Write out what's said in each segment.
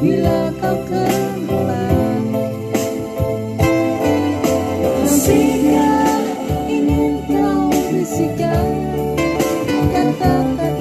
bila kau kembali. Masihkah ingin kau bisikan kata-kata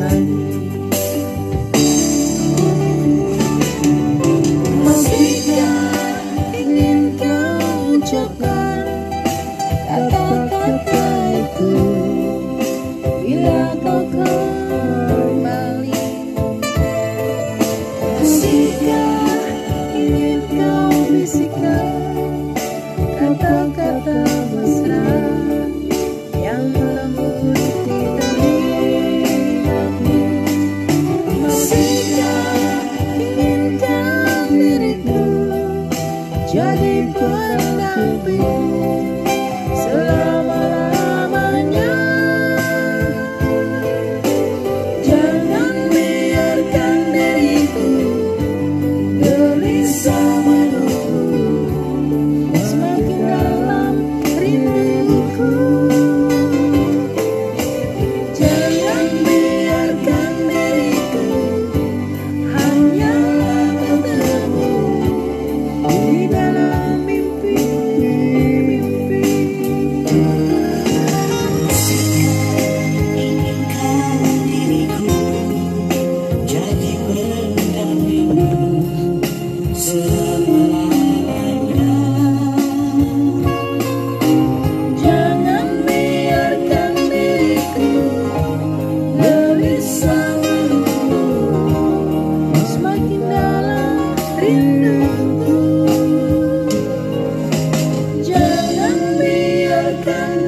la. be. again.